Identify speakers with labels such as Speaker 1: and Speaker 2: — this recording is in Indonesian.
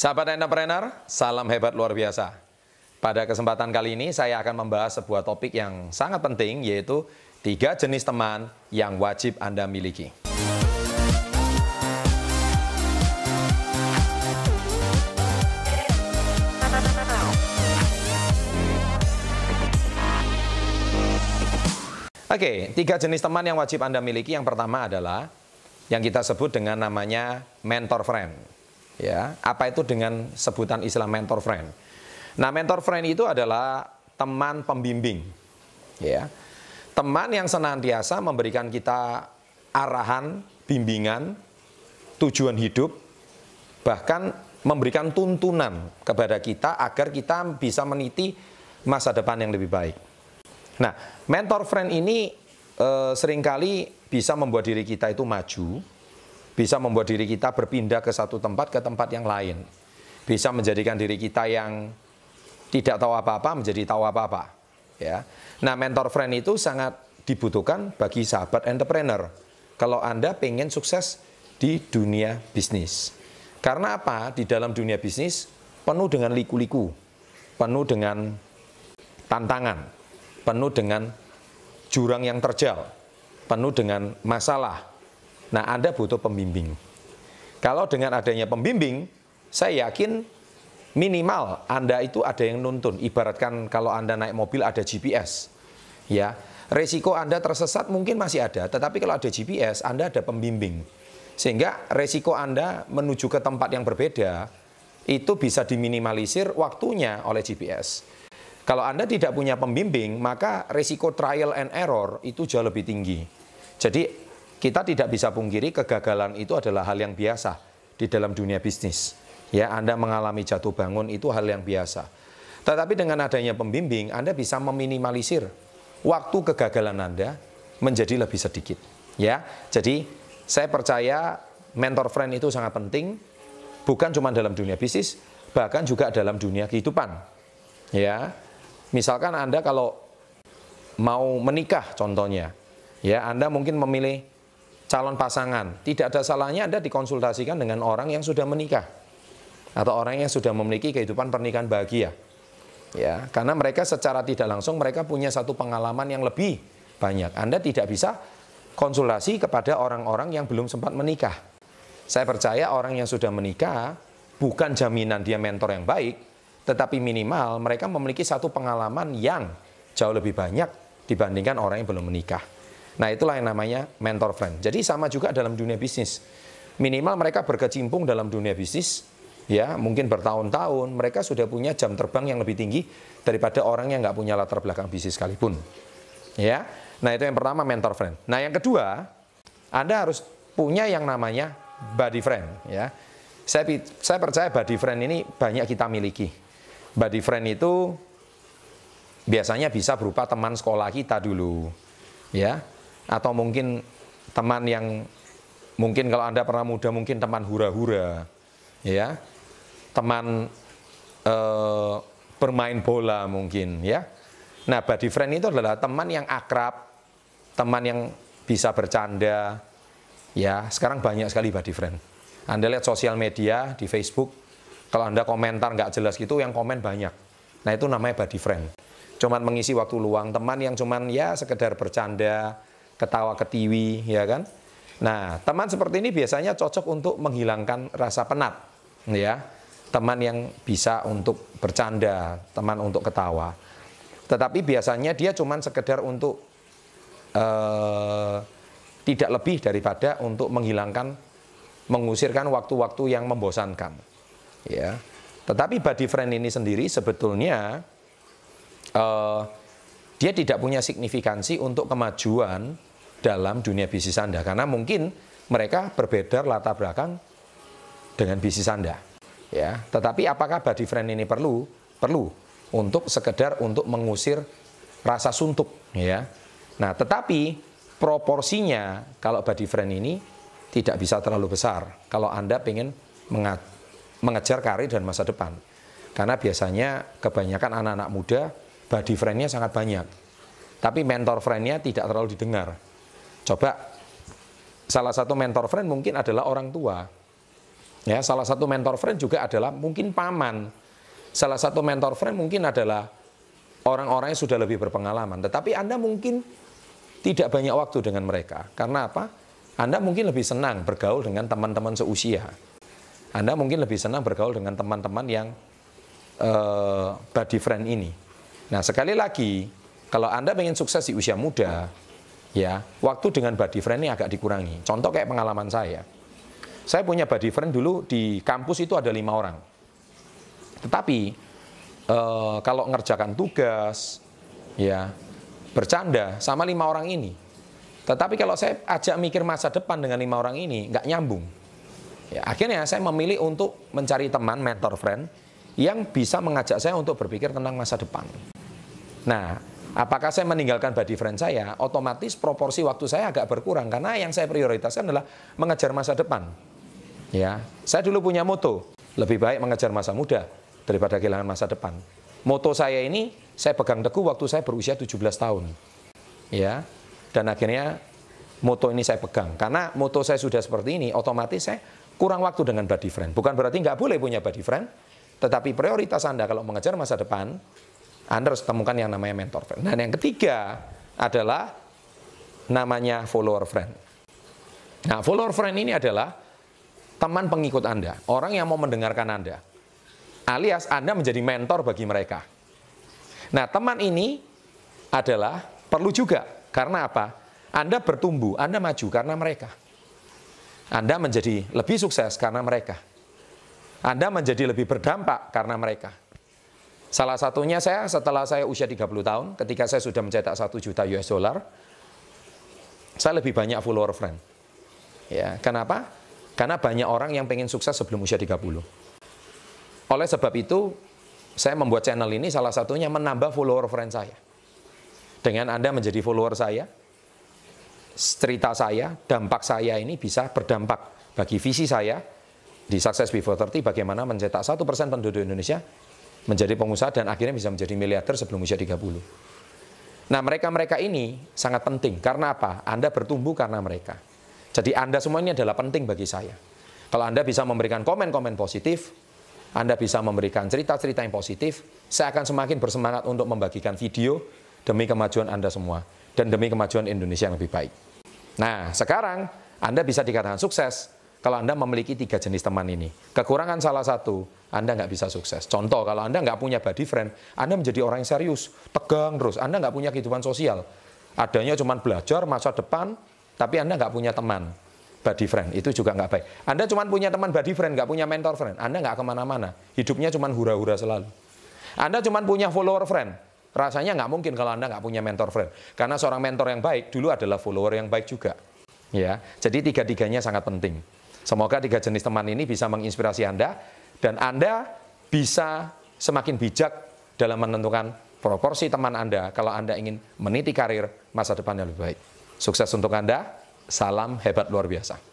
Speaker 1: Sahabat entrepreneur, salam hebat luar biasa. Pada kesempatan kali ini saya akan membahas sebuah topik yang sangat penting yaitu tiga jenis teman yang wajib Anda miliki. Oke, tiga jenis teman yang wajib Anda miliki. Yang pertama adalah yang kita sebut dengan namanya mentor friend. Ya, apa itu dengan sebutan istilah mentor friend? Nah, mentor friend itu adalah teman pembimbing. Ya. Teman yang senantiasa memberikan kita arahan, bimbingan, tujuan hidup, bahkan memberikan tuntunan kepada kita agar kita bisa meniti masa depan yang lebih baik. Nah, mentor friend ini e, sering kali bisa membuat diri kita itu maju, bisa membuat diri kita berpindah ke satu tempat ke tempat yang lain. Bisa menjadikan diri kita yang tidak tahu apa-apa menjadi tahu apa-apa. Ya. Nah, mentor friend itu sangat dibutuhkan bagi sahabat entrepreneur. Kalau Anda pengen sukses di dunia bisnis. Karena apa? Di dalam dunia bisnis penuh dengan liku-liku, penuh dengan tantangan, penuh dengan jurang yang terjal, penuh dengan masalah. Nah, Anda butuh pembimbing. Kalau dengan adanya pembimbing, saya yakin minimal Anda itu ada yang nuntun. Ibaratkan kalau Anda naik mobil ada GPS. Ya, resiko Anda tersesat mungkin masih ada, tetapi kalau ada GPS, Anda ada pembimbing. Sehingga resiko Anda menuju ke tempat yang berbeda itu bisa diminimalisir waktunya oleh GPS. Kalau Anda tidak punya pembimbing, maka risiko trial and error itu jauh lebih tinggi. Jadi kita tidak bisa pungkiri kegagalan itu adalah hal yang biasa di dalam dunia bisnis. Ya, Anda mengalami jatuh bangun itu hal yang biasa. Tetapi dengan adanya pembimbing, Anda bisa meminimalisir waktu kegagalan Anda menjadi lebih sedikit. Ya, jadi saya percaya mentor friend itu sangat penting, bukan cuma dalam dunia bisnis, bahkan juga dalam dunia kehidupan. Ya, Misalkan Anda kalau mau menikah contohnya, ya Anda mungkin memilih calon pasangan, tidak ada salahnya Anda dikonsultasikan dengan orang yang sudah menikah atau orang yang sudah memiliki kehidupan pernikahan bahagia. Ya, karena mereka secara tidak langsung mereka punya satu pengalaman yang lebih banyak. Anda tidak bisa konsultasi kepada orang-orang yang belum sempat menikah. Saya percaya orang yang sudah menikah bukan jaminan dia mentor yang baik, tetapi minimal mereka memiliki satu pengalaman yang jauh lebih banyak dibandingkan orang yang belum menikah. Nah itulah yang namanya mentor friend. Jadi sama juga dalam dunia bisnis. Minimal mereka berkecimpung dalam dunia bisnis, ya mungkin bertahun-tahun mereka sudah punya jam terbang yang lebih tinggi daripada orang yang nggak punya latar belakang bisnis sekalipun. Ya, nah itu yang pertama mentor friend. Nah yang kedua, Anda harus punya yang namanya body friend. Ya, saya saya percaya body friend ini banyak kita miliki Body friend itu biasanya bisa berupa teman sekolah kita dulu, ya, atau mungkin teman yang mungkin kalau anda pernah muda mungkin teman hura-hura, ya, teman eh, bermain bola mungkin, ya. Nah, body friend itu adalah teman yang akrab, teman yang bisa bercanda, ya. Sekarang banyak sekali body friend. Anda lihat sosial media di Facebook, kalau Anda komentar nggak jelas gitu, yang komen banyak. Nah itu namanya body friend. Cuman mengisi waktu luang, teman yang cuman ya sekedar bercanda, ketawa ketiwi, ya kan? Nah, teman seperti ini biasanya cocok untuk menghilangkan rasa penat, ya. Teman yang bisa untuk bercanda, teman untuk ketawa. Tetapi biasanya dia cuman sekedar untuk uh, tidak lebih daripada untuk menghilangkan, mengusirkan waktu-waktu yang membosankan ya. Tetapi body friend ini sendiri sebetulnya uh, dia tidak punya signifikansi untuk kemajuan dalam dunia bisnis Anda karena mungkin mereka berbeda latar belakang dengan bisnis Anda. Ya, tetapi apakah body friend ini perlu? Perlu untuk sekedar untuk mengusir rasa suntuk, ya. Nah, tetapi proporsinya kalau body friend ini tidak bisa terlalu besar. Kalau Anda ingin mengejar karir dan masa depan. Karena biasanya kebanyakan anak-anak muda body friend-nya sangat banyak. Tapi mentor friend-nya tidak terlalu didengar. Coba salah satu mentor friend mungkin adalah orang tua. Ya, salah satu mentor friend juga adalah mungkin paman. Salah satu mentor friend mungkin adalah orang-orang yang sudah lebih berpengalaman. Tetapi Anda mungkin tidak banyak waktu dengan mereka. Karena apa? Anda mungkin lebih senang bergaul dengan teman-teman seusia. Anda mungkin lebih senang bergaul dengan teman-teman yang uh, body friend ini. Nah, sekali lagi, kalau Anda ingin sukses di usia muda, ya, waktu dengan body friend ini agak dikurangi. Contoh kayak pengalaman saya. Saya punya body friend dulu di kampus itu ada lima orang. Tetapi uh, kalau ngerjakan tugas, ya, bercanda sama lima orang ini. Tetapi kalau saya ajak mikir masa depan dengan lima orang ini, nggak nyambung. Ya, akhirnya saya memilih untuk mencari teman, mentor friend, yang bisa mengajak saya untuk berpikir tentang masa depan. Nah, apakah saya meninggalkan body friend saya? Otomatis proporsi waktu saya agak berkurang karena yang saya prioritaskan adalah mengejar masa depan. Ya, saya dulu punya moto, lebih baik mengejar masa muda daripada kehilangan masa depan. Moto saya ini saya pegang teguh waktu saya berusia 17 tahun. Ya. Dan akhirnya moto ini saya pegang. Karena moto saya sudah seperti ini, otomatis saya kurang waktu dengan body friend. Bukan berarti nggak boleh punya body friend, tetapi prioritas Anda kalau mengejar masa depan, Anda harus temukan yang namanya mentor friend. Dan yang ketiga adalah namanya follower friend. Nah, follower friend ini adalah teman pengikut Anda, orang yang mau mendengarkan Anda. Alias Anda menjadi mentor bagi mereka. Nah, teman ini adalah perlu juga. Karena apa? Anda bertumbuh, Anda maju karena mereka. Anda menjadi lebih sukses karena mereka. Anda menjadi lebih berdampak karena mereka. Salah satunya saya setelah saya usia 30 tahun, ketika saya sudah mencetak 1 juta US dollar, saya lebih banyak follower friend. Ya, kenapa? Karena banyak orang yang pengen sukses sebelum usia 30. Oleh sebab itu, saya membuat channel ini salah satunya menambah follower friend saya. Dengan Anda menjadi follower saya, cerita saya, dampak saya ini bisa berdampak bagi visi saya di Success Before 30 bagaimana mencetak satu persen penduduk Indonesia menjadi pengusaha dan akhirnya bisa menjadi miliarder sebelum usia 30. Nah mereka-mereka ini sangat penting karena apa? Anda bertumbuh karena mereka. Jadi Anda semua ini adalah penting bagi saya. Kalau Anda bisa memberikan komen-komen positif, Anda bisa memberikan cerita-cerita yang positif, saya akan semakin bersemangat untuk membagikan video demi kemajuan Anda semua dan demi kemajuan Indonesia yang lebih baik. Nah, sekarang Anda bisa dikatakan sukses kalau Anda memiliki tiga jenis teman ini. Kekurangan salah satu, Anda nggak bisa sukses. Contoh, kalau Anda nggak punya body friend, Anda menjadi orang yang serius, tegang terus. Anda nggak punya kehidupan sosial. Adanya cuma belajar masa depan, tapi Anda nggak punya teman body friend. Itu juga nggak baik. Anda cuma punya teman body friend, nggak punya mentor friend. Anda nggak ke mana-mana. Hidupnya cuma hura-hura selalu. Anda cuma punya follower friend. Rasanya nggak mungkin kalau Anda nggak punya mentor friend. Karena seorang mentor yang baik dulu adalah follower yang baik juga. Ya, jadi tiga-tiganya sangat penting. Semoga tiga jenis teman ini bisa menginspirasi Anda dan Anda bisa semakin bijak dalam menentukan proporsi teman Anda kalau Anda ingin meniti karir masa depan yang lebih baik. Sukses untuk Anda. Salam hebat luar biasa.